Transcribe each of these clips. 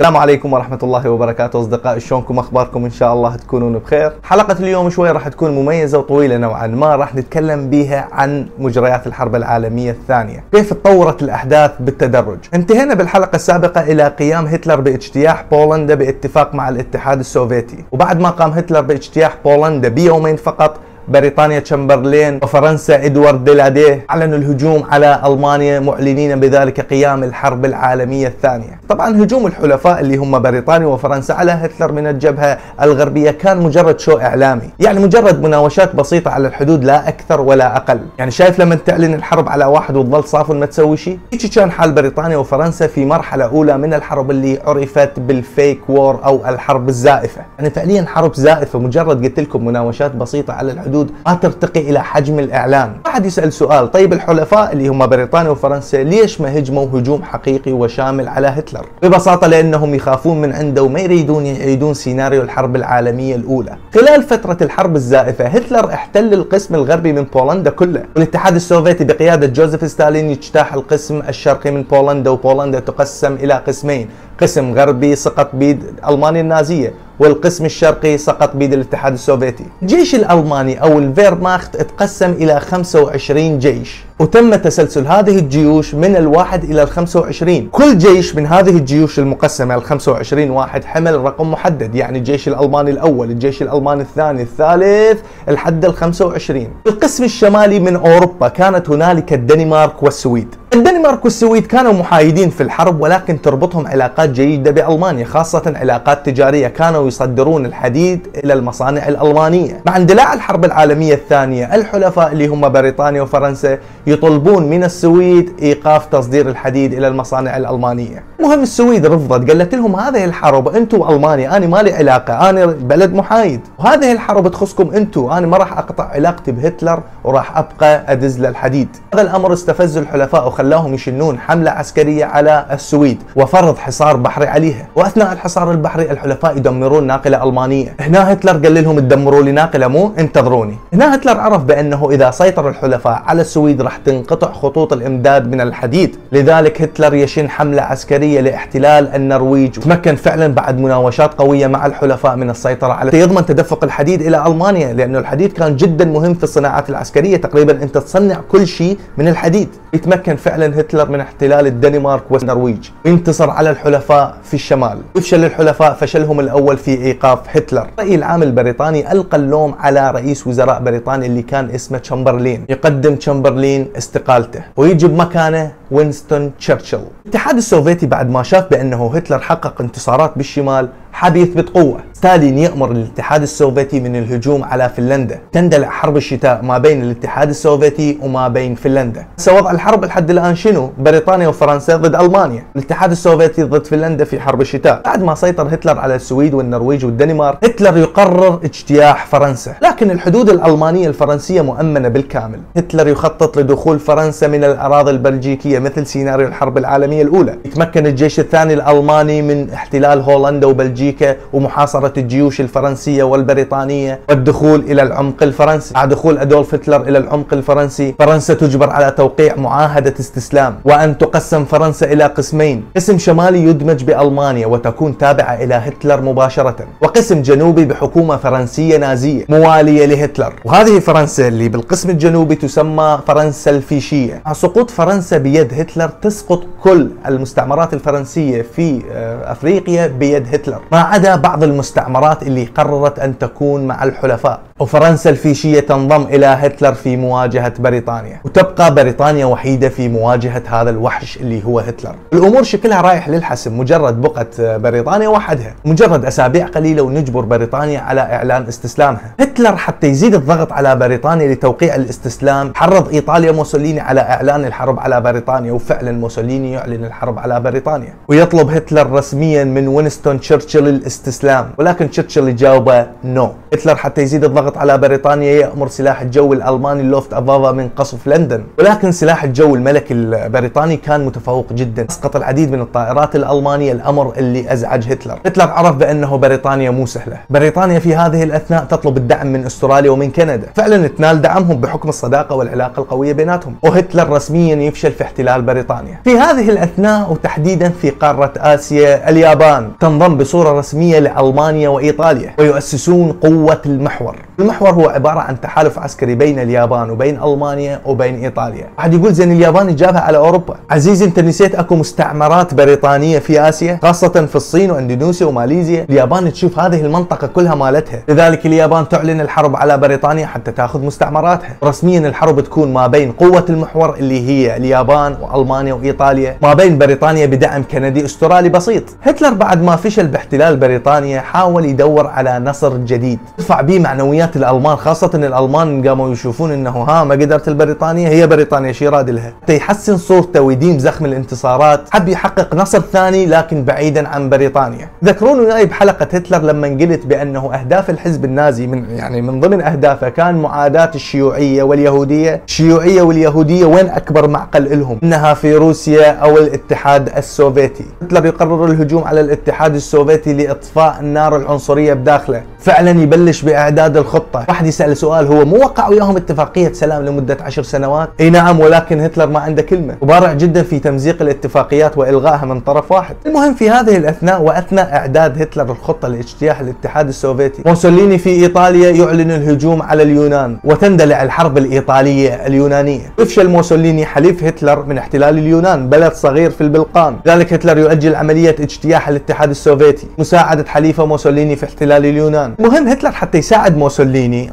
السلام عليكم ورحمة الله وبركاته أصدقائي شلونكم؟ أخباركم؟ إن شاء الله تكونون بخير. حلقة اليوم شوي راح تكون مميزة وطويلة نوعا ما راح نتكلم بيها عن مجريات الحرب العالمية الثانية. كيف تطورت الأحداث بالتدرج؟ انتهينا بالحلقة السابقة إلى قيام هتلر بإجتياح بولندا باتفاق مع الاتحاد السوفيتي. وبعد ما قام هتلر بإجتياح بولندا بيومين فقط بريطانيا تشمبرلين وفرنسا إدوارد ديلاديه أعلنوا الهجوم على ألمانيا معلنين بذلك قيام الحرب العالمية الثانية. طبعا هجوم الحلفاء اللي هم بريطانيا وفرنسا على هتلر من الجبهة الغربية كان مجرد شو إعلامي، يعني مجرد مناوشات بسيطة على الحدود لا أكثر ولا أقل، يعني شايف لما تعلن الحرب على واحد وتظل صاف ما تسوي شيء؟ هيك كان حال بريطانيا وفرنسا في مرحلة أولى من الحرب اللي عرفت بال fake war أو الحرب الزائفة، يعني فعليا حرب زائفة مجرد قلت لكم مناوشات بسيطة على الحدود الحدود ما ترتقي إلى حجم الاعلان واحد يسأل سؤال طيب الحلفاء اللي هم بريطانيا وفرنسا ليش ما هجموا هجوم حقيقي وشامل على هتلر؟ ببساطة لأنهم يخافون من عنده وما يريدون يعيدون سيناريو الحرب العالمية الأولى. خلال فترة الحرب الزائفة هتلر احتل القسم الغربي من بولندا كله. والاتحاد السوفيتي بقيادة جوزيف ستالين يجتاح القسم الشرقي من بولندا وبولندا تقسم إلى قسمين. قسم غربي سقط بيد ألمانيا النازية. والقسم الشرقي سقط بيد الاتحاد السوفيتي. الجيش الألماني أو الفيرماخت تقسم إلى 25 جيش. وتم تسلسل هذه الجيوش من الواحد إلى ال 25 كل جيش من هذه الجيوش المقسمة ال 25 واحد حمل رقم محدد يعني الجيش الألماني الأول الجيش الألماني الثاني الثالث لحد ال 25 القسم الشمالي من أوروبا كانت هنالك الدنمارك والسويد. الدنمارك والسويد كانوا محايدين في الحرب ولكن تربطهم علاقات جيدة بألمانيا خاصة علاقات تجارية. كانوا يصدرون الحديد إلى المصانع الألمانية. مع اندلاع الحرب العالمية الثانية الحلفاء اللي هم بريطانيا وفرنسا يطلبون من السويد إيقاف تصدير الحديد إلى المصانع الألمانية. مهم السويد رفضت قالت لهم هذه الحرب أنتم ألمانيا أنا ما لي علاقة أنا بلد محايد. وهذه الحرب تخصكم أنتم أنا ما راح أقطع علاقتي بهتلر وراح أبقى أدز للحديد هذا الأمر استفز الحلفاء وخلاهم يشنون حملة عسكرية على السويد وفرض حصار بحري عليها. وأثناء الحصار البحري الحلفاء يدمرون ناقلة ألمانية. هنا هتلر قال لهم تدمروا لي ناقلة مو انتظروني. هنا هتلر عرف بأنه إذا سيطر الحلفاء على السويد راح تنقطع خطوط الإمداد من الحديد. لذلك هتلر يشن حملة عسكرية لاحتلال النرويج. وتمكن فعلا بعد مناوشات قوية مع الحلفاء من السيطرة على يضمن تدفق الحديد إلى ألمانيا لأنه الحديد كان جدا مهم في الصناعات العسكرية. تقريبا أنت تصنع كل شيء من الحديد. يتمكن فعلا هتلر من احتلال الدنمارك والنرويج. وينتصر على الحلفاء في الشمال. يفشل الحلفاء فشلهم الأول في إيقاف هتلر. الرأي العام البريطاني ألقى اللوم على رئيس وزراء بريطانيا اللي كان اسمه تشامبرلين. يقدم تشامبرلين استقالته. ويجي بمكانه وينستون تشرشل. الاتحاد السوفيتي بعد ما شاف بأنه هتلر حقق انتصارات بالشمال حاب يثبت قوة ستالين يأمر الاتحاد السوفيتي من الهجوم على فنلندا. تندلع حرب الشتاء ما بين الاتحاد السوفيتي وما بين فنلندا. وضع الحرب لحد الآن شنو؟ بريطانيا وفرنسا ضد ألمانيا. الاتحاد السوفيتي ضد فنلندا في حرب الشتاء. بعد ما سيطر هتلر على السويد والنرويج والدنمارك هتلر يقرر اجتياح فرنسا. لكن الحدود الألمانية الفرنسية مؤمنة بالكامل. هتلر يخطط لدخول فرنسا من الأراضي البلجيكية مثل سيناريو الحرب العالمية الأولى. يتمكن الجيش الثاني الألماني من احتلال هولندا وبلجيكا. بلجيكا ومحاصرة الجيوش الفرنسية والبريطانية والدخول إلى العمق الفرنسي. مع دخول أدولف هتلر إلى العمق الفرنسي فرنسا تجبر على توقيع معاهدة استسلام وأن تقسم فرنسا إلى قسمين. قسم شمالي يدمج بألمانيا وتكون تابعة إلى هتلر مباشرة وقسم جنوبي بحكومة فرنسية نازية موالية لهتلر. وهذه فرنسا اللي بالقسم الجنوبي تسمى فرنسا الفيشية. مع سقوط فرنسا بيد هتلر تسقط كل المستعمرات الفرنسية في آه، أفريقيا بيد هتلر. ما عدا بعض المستعمرات اللي قررت أن تكون مع الحلفاء. وفرنسا الفيشية تنضم إلى هتلر في مواجهة بريطانيا. وتبقى بريطانيا وحيدة في مواجهة هذا الوحش اللي هو هتلر. الأمور شكلها رايح للحسم مجرد بقت بريطانيا وحدها. مجرد أسابيع قليلة ونجبر بريطانيا على إعلان استسلامها. هتلر حتى يزيد الضغط على بريطانيا لتوقيع الاستسلام. حرض إيطاليا موسوليني على إعلان الحرب على بريطانيا وفعلا موسوليني يعلن الحرب على بريطانيا. ويطلب هتلر رسميا من وينستون تشرشل الاستسلام ولكن تشرشل يجاوبه no. هتلر حتى يزيد الضغط الضغط على بريطانيا يأمر سلاح الجو الألماني اللوفت فافا من قصف لندن. ولكن سلاح الجو الملكي البريطاني كان متفوق جدا. أسقط العديد من الطائرات الألمانية الأمر اللي أزعج هتلر. هتلر عرف بأنه بريطانيا مو سهلة. بريطانيا في هذه الأثناء تطلب الدعم من أستراليا ومن كندا. فعلا تنال دعمهم بحكم الصداقة والعلاقة القوية بيناتهم. وهتلر رسميا يفشل في احتلال بريطانيا. في هذه الأثناء وتحديدا في قارة آسيا اليابان تنضم بصورة رسمية لألمانيا وإيطاليا ويؤسسون قوة المحور. المحور هو عبارة عن تحالف عسكري بين اليابان وبين ألمانيا وبين إيطاليا. واحد يقول زين اليابان جابها على أوروبا. عزيزي أنت نسيت أكو مستعمرات بريطانية في آسيا خاصة في الصين وأندونيسيا وماليزيا. اليابان تشوف هذه المنطقة كلها مالتها. لذلك اليابان تعلن الحرب على بريطانيا حتى تأخذ مستعمراتها. رسميا الحرب تكون ما بين قوة المحور اللي هي اليابان وألمانيا وإيطاليا ما بين بريطانيا بدعم كندي أسترالي بسيط. هتلر بعد ما فشل باحتلال بريطانيا حاول يدور على نصر جديد. يرفع به معنويات الألمان خاصة الألمان قاموا يشوفون إنه ها ما قدرت البريطانية هي بريطانيا شي راد لها. يحسن صورته ويديم زخم الانتصارات حب يحقق نصر ثاني لكن بعيدا عن بريطانيا. تذكرون وياي بحلقة هتلر لما قلت بأنه أهداف الحزب النازي من يعني من ضمن أهدافه كان معاداة الشيوعية واليهودية. الشيوعية واليهودية وين أكبر معقل لهم إنها في روسيا أو الاتحاد السوفيتي. هتلر يقرر الهجوم على الاتحاد السوفيتي لإطفاء النار العنصرية بداخله. فعلا يبلش بإعداد الخطة واحد يسأل سؤال هو مو وقع وياهم اتفاقية سلام لمدة عشر سنوات؟ إي نعم ولكن هتلر ما عنده كلمة. وبارع جدا في تمزيق الاتفاقيات وإلغائها من طرف واحد. المهم في هذه الأثناء وأثناء إعداد هتلر الخطة لاجتياح الاتحاد السوفيتي موسوليني في إيطاليا يعلن الهجوم على اليونان وتندلع الحرب الإيطالية اليونانية. يفشل موسوليني حليف هتلر من احتلال اليونان بلد صغير في البلقان. ذلك هتلر يؤجل عملية اجتياح الاتحاد السوفيتي مساعدة حليفة موسوليني في احتلال اليونان. المهم هتلر حتى يساعد موسوليني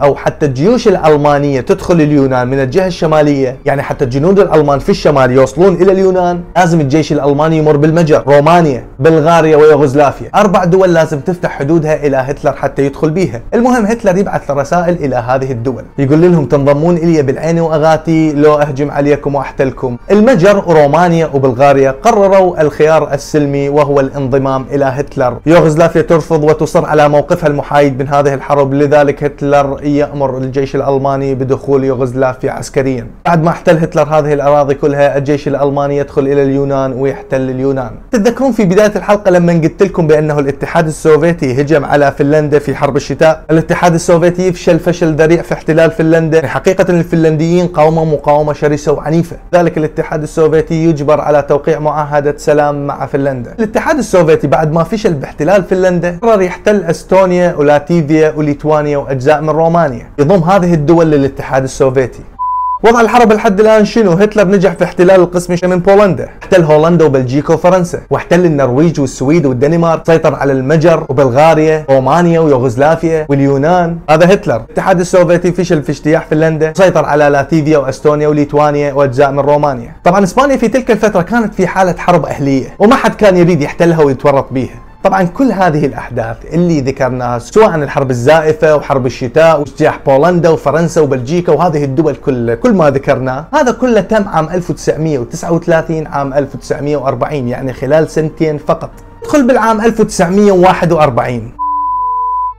أو حتى الجيوش الألمانية تدخل اليونان من الجهة الشمالية. يعني حتى الجنود الألمان في الشمال يوصلون إلى اليونان. لازم الجيش الألماني يمر بالمجر. رومانيا بلغاريا ويوغوسلافيا. أربع دول لازم تفتح حدودها إلى هتلر حتى يدخل بيها. المهم هتلر يبعث رسائل إلى هذه الدول. يقول لهم تنضمون إلي بالعين وأغاتي. لو أهجم عليكم وأحتلكم. المجر ورومانيا وبلغاريا قرروا الخيار السلمي وهو الانضمام إلى هتلر. يوغوسلافيا ترفض وتصر على موقفها المحايد من هذه الحرب. لذلك هتلر يأمر الجيش الألماني بدخول يوغوسلافيا عسكريا. بعد ما احتل هتلر هذه الأراضي كلها الجيش الألماني يدخل إلى اليونان ويحتل اليونان. تتذكرون في بداية الحلقة لما قلت لكم بأنه الاتحاد السوفيتي هجم على فنلندا في حرب الشتاء؟ الاتحاد السوفيتي يفشل فشل ذريع في احتلال فنلندا. يعني حقيقة الفنلنديين قاوموا مقاومة شرسة وعنيفة. ذلك الاتحاد السوفيتي يجبر على توقيع معاهدة سلام مع فنلندا. الاتحاد السوفيتي بعد ما فشل باحتلال فنلندا قرر يحتل أستونيا ولاتفيا وليتوانيا واجزاء من رومانيا. يضم هذه الدول للاتحاد السوفيتي. وضع الحرب لحد الآن شنو؟ هتلر نجح في احتلال القسم من بولندا، احتل هولندا وبلجيكا وفرنسا، واحتل النرويج والسويد والدنمارك، سيطر على المجر وبلغاريا، رومانيا ويوغوسلافيا واليونان، هذا هتلر، الاتحاد السوفيتي فشل في اجتياح فنلندا، سيطر على لاتفيا وأستونيا وليتوانيا وأجزاء من رومانيا، طبعا إسبانيا في تلك الفترة كانت في حالة حرب أهلية، وما حد كان يريد يحتلها ويتورط بيها، طبعا كل هذه الأحداث اللي ذكرناها سواء الحرب الزائفة وحرب الشتاء واجتياح بولندا وفرنسا وبلجيكا وهذه الدول كلها كل ما ذكرناه هذا كله تم عام 1939 عام 1940 يعني خلال سنتين فقط. ندخل بالعام 1941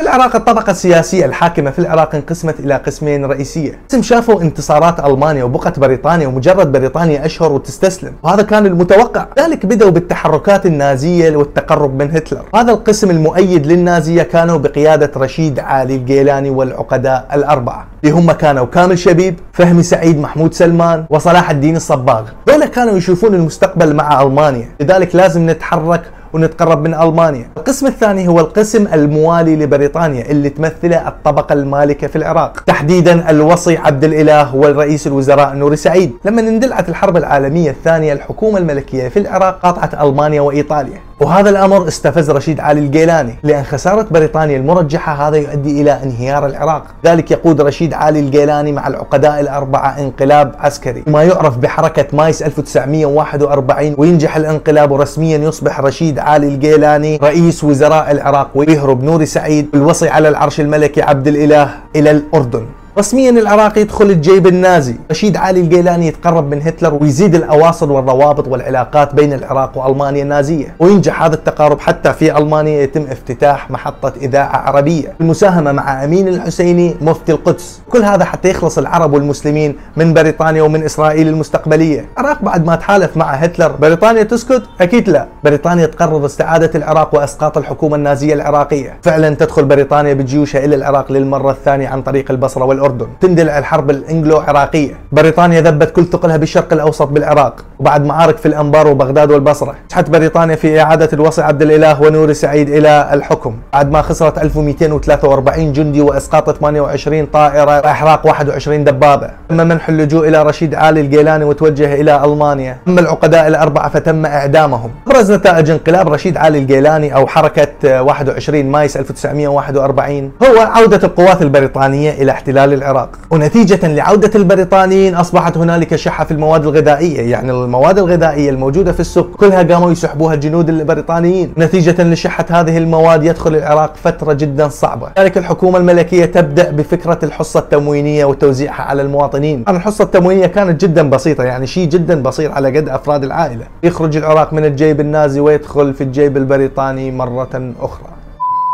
العراق الطبقة السياسية الحاكمة في العراق انقسمت إلى قسمين رئيسية. قسم شافوا انتصارات ألمانيا وبقت بريطانيا ومجرد بريطانيا أشهر وتستسلم. وهذا كان المتوقع. ذلك بدأوا بالتحركات النازية والتقرب من هتلر. هذا القسم المؤيد للنازية كانوا بقيادة رشيد علي الجيلاني والعقداء الأربعة. اللي هم كانوا كامل شبيب فهمي سعيد محمود سلمان وصلاح الدين الصباغ. دول كانوا يشوفون المستقبل مع ألمانيا. لذلك لازم نتحرك ونتقرب من ألمانيا. القسم الثاني هو القسم الموالي لبريطانيا اللي تمثله الطبقة المالكة في العراق، تحديدا الوصي عبد الإله والرئيس الوزراء نوري سعيد. لما اندلعت الحرب العالمية الثانية الحكومة الملكية في العراق قاطعت ألمانيا وإيطاليا، وهذا الأمر استفز رشيد علي الجيلاني لأن خسارة بريطانيا المرجحة هذا يؤدي إلى انهيار العراق، ذلك يقود رشيد علي الجيلاني مع العقداء الأربعة انقلاب عسكري، ما يعرف بحركة مايس 1941 وينجح الانقلاب ورسميا يصبح رشيد علي الجيلاني رئيس وزراء العراق ويهرب نوري سعيد الوصي على العرش الملكي عبد الإله إلى الأردن. رسميا العراق يدخل الجيب النازي. رشيد علي الجيلاني يتقرب من هتلر ويزيد الأواصر والروابط والعلاقات بين العراق وألمانيا النازية. وينجح هذا التقارب حتى في ألمانيا يتم افتتاح محطة إذاعة عربية. المساهمة مع أمين الحسيني مفتي القدس. كل هذا حتى يخلص العرب والمسلمين من بريطانيا ومن إسرائيل المستقبلية. العراق بعد ما تحالف مع هتلر بريطانيا تسكت؟ أكيد لا. بريطانيا تقرر استعادة العراق وإسقاط الحكومة النازية العراقية. فعلا تدخل بريطانيا بجيوشها إلى العراق للمرة الثانية عن طريق البصرة والأردن. تندلع الحرب الإنجلو عراقية بريطانيا ذبت كل ثقلها بالشرق الأوسط بالعراق وبعد معارك في الأنبار وبغداد والبصرة. نجحت بريطانيا في إعادة الوصي عبد الإله ونور سعيد إلى الحكم. بعد ما خسرت 1243 جندي وإسقاط 28 طائرة وإحراق 21 دبابة. تم منح اللجوء إلى رشيد عالي الجيلاني وتوجه إلى ألمانيا. أما العقداء الأربعة فتم إعدامهم. أبرز نتائج انقلاب رشيد علي الجيلاني أو حركة 21 مايس 1941 هو عودة القوات البريطانية إلى احتلال العراق ونتيجة لعودة البريطانيين أصبحت هنالك شحة في المواد الغذائية يعني المواد الغذائية الموجودة في السوق كلها قاموا يسحبوها الجنود البريطانيين. نتيجة لشحة هذه المواد يدخل العراق فترة جدا صعبة. لذلك الحكومة الملكية تبدأ بفكرة الحصة التموينية وتوزيعها على المواطنين. الحصة التموينية كانت جدا بسيطة يعني شيء جدا بسيط على قد أفراد العائلة. يخرج العراق من الجيب النازي ويدخل في الجيب البريطاني مرة أخرى.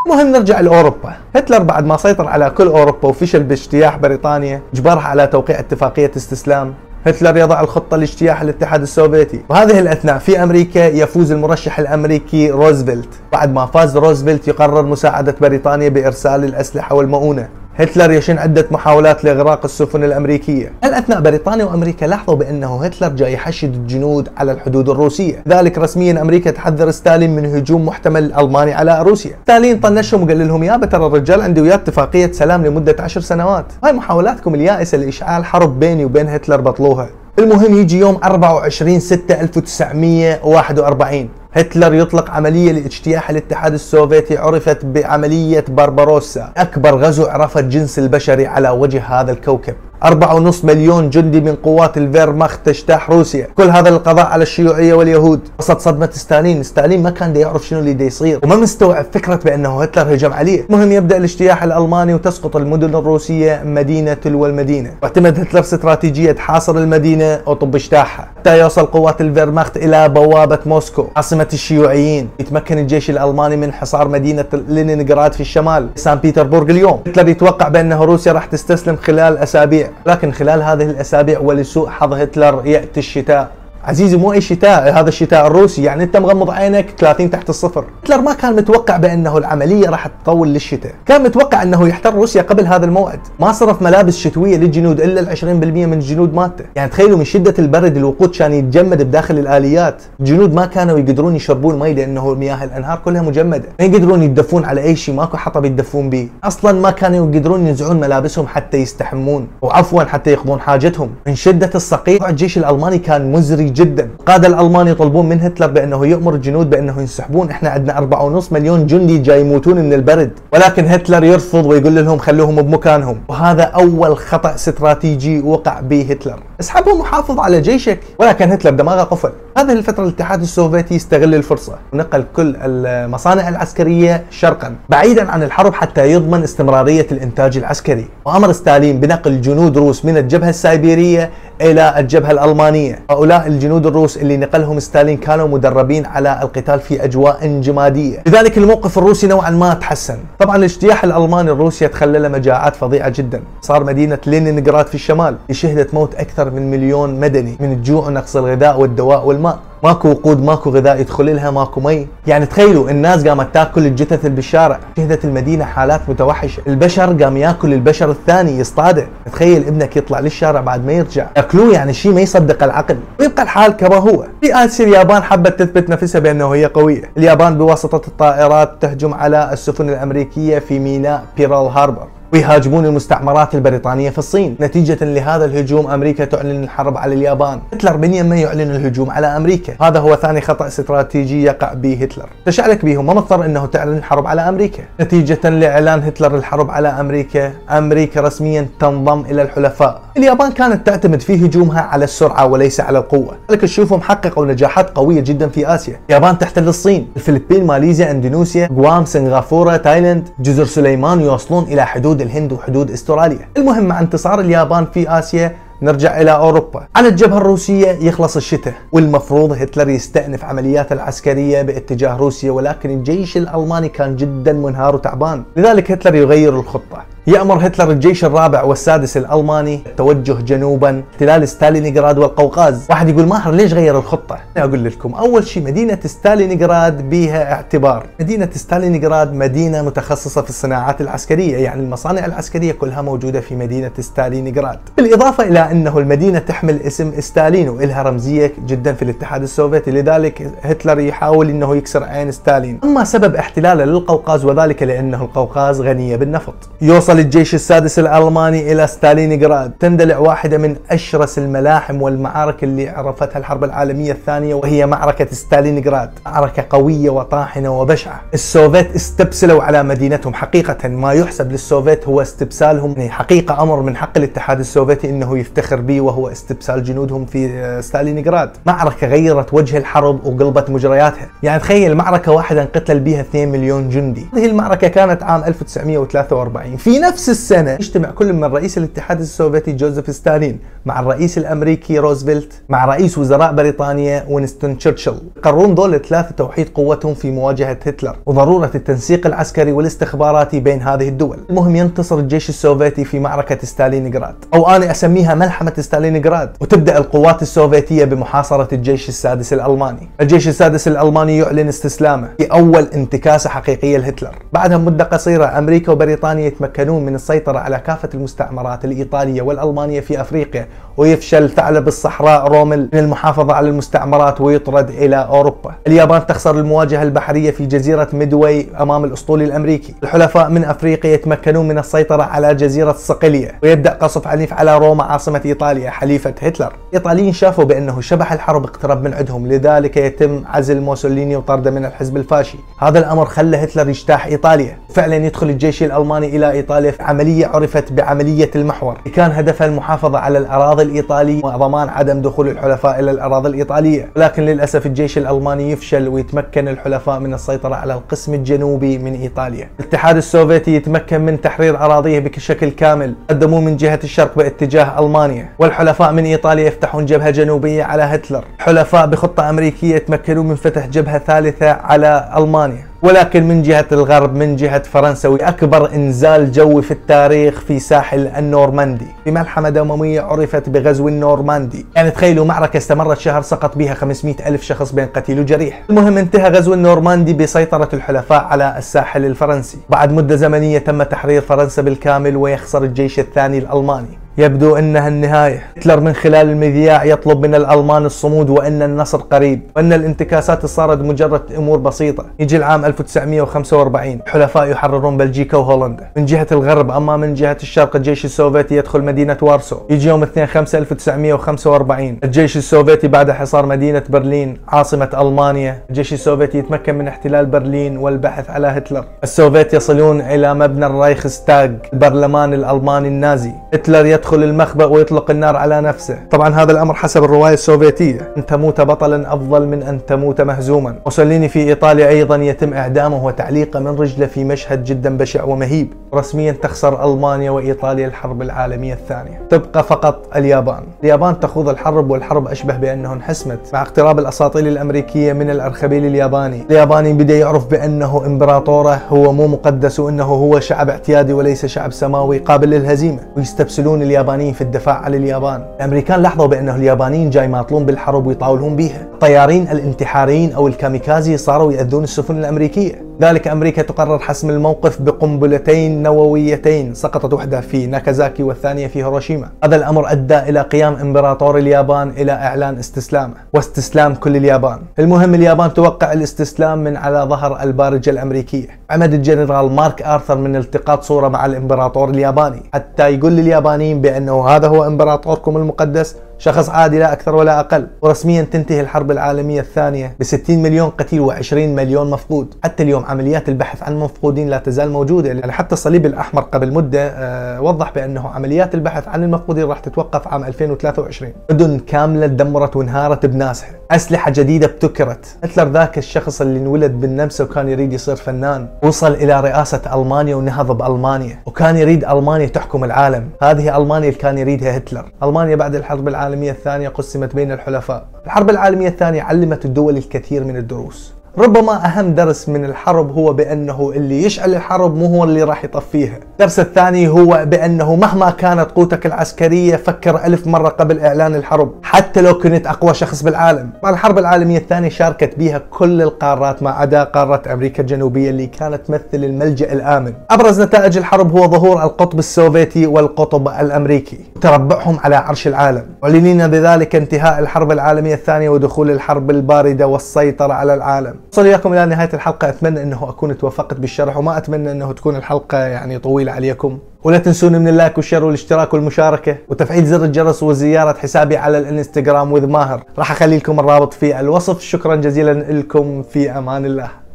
مهم نرجع لأوروبا، هتلر بعد ما سيطر على كل أوروبا وفشل باجتياح بريطانيا، اجبرها على توقيع اتفاقية استسلام، هتلر يضع الخطة لاجتياح الاتحاد السوفيتي. وهذه الأثناء في أمريكا يفوز المرشح الأمريكي روزفلت. بعد ما فاز روزفلت يقرر مساعدة بريطانيا بإرسال الأسلحة والمؤونة. هتلر يشن عدة محاولات لإغراق السفن الأمريكية. هل أثناء بريطانيا وأمريكا لاحظوا بأنه هتلر جاي يحشد الجنود على الحدود الروسية. ذلك رسميا أمريكا تحذر ستالين من هجوم محتمل ألماني على روسيا. ستالين طنشهم وقال لهم يا ترى الرجال عندي وياه اتفاقية سلام لمدة عشر سنوات. هاي محاولاتكم اليائسة لإشعال حرب بيني وبين هتلر بطلوها. المهم يجي يوم 24 6 1941 هتلر يطلق عملية لاجتياح الاتحاد السوفيتي عرفت بعملية بارباروسا. أكبر غزو عرفه الجنس البشري على وجه هذا الكوكب. أربعة ونص مليون جندي من قوات الفيرماخت تجتاح روسيا. كل هذا للقضاء على الشيوعية واليهود. وسط صدمة ستالين. ستالين ما كان يعرف شنو اللي دا يصير. وما مستوعب فكرة بأنه هتلر هجم عليه. مهم يبدأ الاجتياح الألماني وتسقط المدن الروسية مدينة تلو المدينة. واعتمد هتلر استراتيجية حاصر المدينة وطب اجتاحها. حتى يوصل قوات الفيرماخت إلى بوابة موسكو. عاصمة الشيوعيين. يتمكن الجيش الألماني من حصار مدينة لينينغراد في الشمال. سان بيتربورغ اليوم. هتلر يتوقع بأنه روسيا راح تستسلم خلال أسابيع. لكن خلال هذه الأسابيع ولسوء حظ هتلر يأتي الشتاء. عزيزي مو أي شتاء هذا الشتاء الروسي. يعني أنت مغمض عينك 30 تحت الصفر. هتلر ما كان متوقع بأنه العملية راح تطول للشتاء. كان متوقع أنه يحتل روسيا قبل هذا الموعد. ما صرف ملابس شتوية للجنود إلا ال 20% من الجنود مالته يعني تخيلوا من شدة البرد الوقود كان يتجمد بداخل الآليات. الجنود ما كانوا يقدرون يشربون مي لأنه مياه الأنهار كلها مجمدة. ما يقدرون يدفون على أي شيء ماكو حطب يدفون به. أصلا ما كانوا يقدرون ينزعون ملابسهم حتى يستحمون وعفوا حتى يقضون حاجتهم. من شدة الصقيع الجيش الألماني كان مزري جدا. قادة الالمان يطلبون من هتلر بأنه يأمر الجنود بانه ينسحبون. إحنا عندنا 4.5 مليون جندي جاي يموتون من البرد. ولكن هتلر يرفض ويقول لهم خلوهم بمكانهم. وهذا أول خطأ استراتيجي وقع به هتلر. اسحبهم وحافظ على جيشك. ولكن هتلر دماغه قفل. هذه الفترة الاتحاد السوفيتي يستغل الفرصة. ونقل كل المصانع العسكرية شرقا بعيدا عن الحرب حتى يضمن استمرارية الإنتاج العسكري. وأمر ستالين بنقل جنود روس من الجبهة السيبيرية إلى الجبهة الألمانية. هؤلاء الجنود الروس اللي نقلهم ستالين كانوا مدربين على القتال في أجواء جليدية. لذلك الموقف الروسي نوعا ما تحسن. طبعا الاجتياح الألماني لروسيا تخلل مجاعات فظيعة جدا. صار مدينة لينينغراد في الشمال. شهدت موت أكثر من مليون مدني من الجوع ونقص الغذاء والدواء والماء. ماكو وقود ماكو غذاء يدخل لها ماكو مي. يعني تخيلوا الناس قامت تاكل الجثث اللي بالشارع شهدت المدينة حالات متوحشة. البشر قام ياكل البشر الثاني يصطاده تخيل ابنك يطلع للشارع بعد ما يرجع. ياكلوه يعني شيء ما يصدق العقل. ويبقى الحال كما هو. في اسيا اليابان حبت تثبت نفسها بأنه هي قوية. اليابان بواسطة الطائرات تهجم على السفن الأمريكية في ميناء بيرل هاربر. ويهاجمون المستعمرات البريطانية في الصين. نتيجة لهذا الهجوم أمريكا تعلن الحرب على اليابان. هتلر من يمه يعلن الهجوم على أمريكا. هذا هو ثاني خطأ استراتيجي يقع به هتلر. تشعلك بهم ما مضطر أنه تعلن الحرب على أمريكا. نتيجة لإعلان هتلر الحرب على أمريكا أمريكا رسميا تنضم إلى الحلفاء. اليابان كانت تعتمد في هجومها على السرعة وليس على القوة. لذلك تشوفهم حققوا نجاحات قوية جدا في آسيا. اليابان تحتل الصين الفلبين ماليزيا إندونيسيا غوام سنغافورة تايلاند. جزر سليمان يوصلون إلى حدود حدود الهند وحدود استراليا. المهم مع انتصار اليابان في آسيا نرجع إلى أوروبا. على الجبهة الروسية يخلص الشتاء. والمفروض هتلر يستأنف عملياته العسكرية باتجاه روسيا ولكن الجيش الألماني كان جدا منهار وتعبان. لذلك هتلر يغير الخطة. يأمر هتلر الجيش الرابع والسادس الألماني التوجه جنوبا احتلال ستالينغراد والقوقاز. واحد يقول ماهر ليش غير الخطة؟ أقول لكم أول شيء مدينة ستالينغراد بها اعتبار. مدينة ستالينغراد مدينة متخصصة في الصناعات العسكرية يعني المصانع العسكرية كلها موجودة في مدينة ستالينغراد. بالإضافة إلى أنه المدينة تحمل اسم ستالين وإلها رمزية جدا في الاتحاد السوفيتي لذلك هتلر يحاول أنه يكسر عين ستالين أما سبب احتلاله للقوقاز وذلك لأنه القوقاز غنية بالنفط. يوصل وصل الجيش السادس الألماني إلى ستالينغراد تندلع واحدة من أشرس الملاحم والمعارك اللي عرفتها الحرب العالمية الثانية وهي معركة ستالينغراد معركة قوية وطاحنة وبشعة. السوفيت استبسلوا على مدينتهم. حقيقة ما يحسب للسوفيت هو استبسالهم يعني حقيقة أمر من حق الاتحاد السوفيتي أنه يفتخر به وهو استبسال جنودهم في ستالينغراد. معركة غيرت وجه الحرب وقلبت مجرياتها. يعني تخيل معركة واحدة انقتل بها 2 مليون جندي. هذه المعركة كانت عام 1943 في نفس السنة يجتمع كل من رئيس الاتحاد السوفيتي جوزيف ستالين مع الرئيس الأمريكي روزفلت مع رئيس وزراء بريطانيا وينستون تشرشل. يقررون دول الثلاثة توحيد قوتهم في مواجهة هتلر وضرورة التنسيق العسكري والاستخباراتي بين هذه الدول. المهم ينتصر الجيش السوفيتي في معركة ستالينغراد. أو أنا أسميها ملحمة ستالينغراد وتبدأ القوات السوفيتية بمحاصرة الجيش السادس الألماني. الجيش السادس الألماني يعلن استسلامه في أول انتكاسة حقيقية لهتلر. بعدها مدة قصيرة أمريكا وبريطانيا يتمكنون من السيطرة على كافة المستعمرات الإيطالية والألمانية في أفريقيا ويفشل ثعلب الصحراء رومل من المحافظة على المستعمرات ويطرد إلى أوروبا. اليابان تخسر المواجهة البحرية في جزيرة ميدوي أمام الأسطول الأمريكي. الحلفاء من أفريقيا يتمكنون من السيطرة على جزيرة صقلية. ويبدأ قصف عنيف على روما عاصمة إيطاليا حليفة هتلر. الإيطاليين شافوا بأنه شبح الحرب اقترب من عندهم لذلك يتم عزل موسوليني وطرده من الحزب الفاشي. هذا الأمر خلى هتلر يجتاح إيطاليا. فعلا يدخل الجيش الألماني إلى إيطاليا. في عملية عرفت بعملية المحور. كان هدفها المحافظة على الأراضي الإيطالية وضمان عدم دخول الحلفاء إلى الأراضي الإيطالية. ولكن للأسف الجيش الألماني يفشل ويتمكن الحلفاء من السيطرة على القسم الجنوبي من إيطاليا. الاتحاد السوفيتي يتمكن من تحرير أراضيه بشكل كامل. قدموا من جهة الشرق باتجاه ألمانيا. والحلفاء من إيطاليا يفتحون جبهة جنوبية على هتلر. حلفاء بخطة أمريكية يتمكنون من فتح جبهة ثالثة على ألمانيا. ولكن من جهة الغرب من جهة فرنسا أكبر إنزال جوي في التاريخ في ساحل النورماندي. في ملحمة دموية عرفت بغزو النورماندي. يعني تخيلوا معركة استمرت شهر سقط بها 500 ألف شخص بين قتيل وجريح. المهم انتهى غزو النورماندي بسيطرة الحلفاء على الساحل الفرنسي. بعد مدة زمنية تم تحرير فرنسا بالكامل ويخسر الجيش الثاني الألماني. يبدو إنها النهاية. هتلر من خلال المذياع يطلب من الألمان الصمود وإن النصر قريب وإن الانتكاسات صارت مجرد أمور بسيطة. يجي العام 1945 الحلفاء يحررون بلجيكا وهولندا. من جهة الغرب أما من جهة الشرق الجيش السوفيتي يدخل مدينة وارسو. يجي يوم 2 5 1945 الجيش السوفيتي بعد حصار مدينة برلين عاصمة ألمانيا. الجيش السوفيتي يتمكن من احتلال برلين والبحث على هتلر. السوفيت يصلون إلى مبنى الرايخستاغ البرلمان الألماني النازي. هتلر يدخل يدخل المخبأ ويطلق النار على نفسه. طبعا هذا الأمر حسب الرواية السوفيتية. أن تموت بطلا أفضل من أن تموت مهزوما. موسوليني في إيطاليا أيضا يتم إعدامه وتعليقه من رجلة في مشهد جدا بشع ومهيب. رسميا تخسر ألمانيا وإيطاليا الحرب العالمية الثانية. تبقى فقط اليابان. اليابان تخوض الحرب والحرب أشبه بأنه انحسمت. مع اقتراب الأساطيل الأمريكية من الأرخبيل الياباني الياباني بدأ يعرف بأنه إمبراطوره هو مو مقدس وأنه هو شعب اعتيادي وليس شعب سماوي قابل للهزيمة. ويستبسلون اليابانيين في الدفاع عن اليابان. الأمريكان لاحظوا بأنه اليابانيين جاي ماطلون بالحرب ويطاولون بيها. الطيارين الانتحاريين أو الكاميكازي صاروا يأذون السفن الأمريكية. ذلك أمريكا تقرر حسم الموقف بقنبلتين نوويتين سقطت واحدة في ناكازاكي والثانية في هيروشيما. هذا الأمر أدى إلى قيام إمبراطور اليابان إلى إعلان استسلامه واستسلام كل اليابان. المهم اليابان توقع الاستسلام من على ظهر البارجة الأمريكية. عمد الجنرال مارك آرثر من التقاط صورة مع الإمبراطور الياباني حتى يقول لليابانيين بأنه هذا هو إمبراطوركم المقدس شخص عادي لا أكثر ولا أقل. ورسميا تنتهي الحرب العالمية الثانية ب 60 مليون قتيل و20 مليون مفقود. حتى اليوم عمليات البحث عن المفقودين لا تزال موجودة. يعني حتى الصليب الأحمر قبل مدة آه وضح بأنه عمليات البحث عن المفقودين راح تتوقف عام 2023 مدن كاملة دمرت وانهارت بناسها أسلحة جديدة ابتكرت. هتلر ذاك الشخص اللي انولد بالنمسا وكان يريد يصير فنان. وصل إلى رئاسة ألمانيا ونهض بألمانيا. وكان يريد ألمانيا تحكم العالم. هذه ألمانيا اللي كان يريدها هتلر. ألمانيا بعد الحرب العالمية الثانية قسمت بين الحلفاء. الحرب العالمية الثانية علمت الدول الكثير من الدروس. ربما أهم درس من الحرب هو بأنه اللي يشعل الحرب مو هو اللي راح يطفيها. الدرس الثاني هو بأنه مهما كانت قوتك العسكرية فكر ألف مرة قبل إعلان الحرب. حتى لو كنت أقوى شخص بالعالم. الحرب العالمية الثانية شاركت بها كل القارات ما عدا قارة أمريكا الجنوبية اللي كانت تمثل الملجأ الآمن. أبرز نتائج الحرب هو ظهور القطب السوفيتي والقطب الأمريكي. وتربعهم على عرش العالم. معلنين بذلك انتهاء الحرب العالمية الثانية ودخول الحرب الباردة والسيطرة على العالم. وصل إياكم إلى نهاية الحلقة. أتمنى أنه أكون توفقت بالشرح وما أتمنى أنه تكون الحلقة يعني طويلة عليكم. ولا تنسون من اللايك والشير والاشتراك والمشاركة وتفعيل زر الجرس وزيارة حسابي على الإنستغرام وذ ماهر. راح أخلي لكم الرابط في الوصف. شكرا جزيلا لكم. في أمان الله.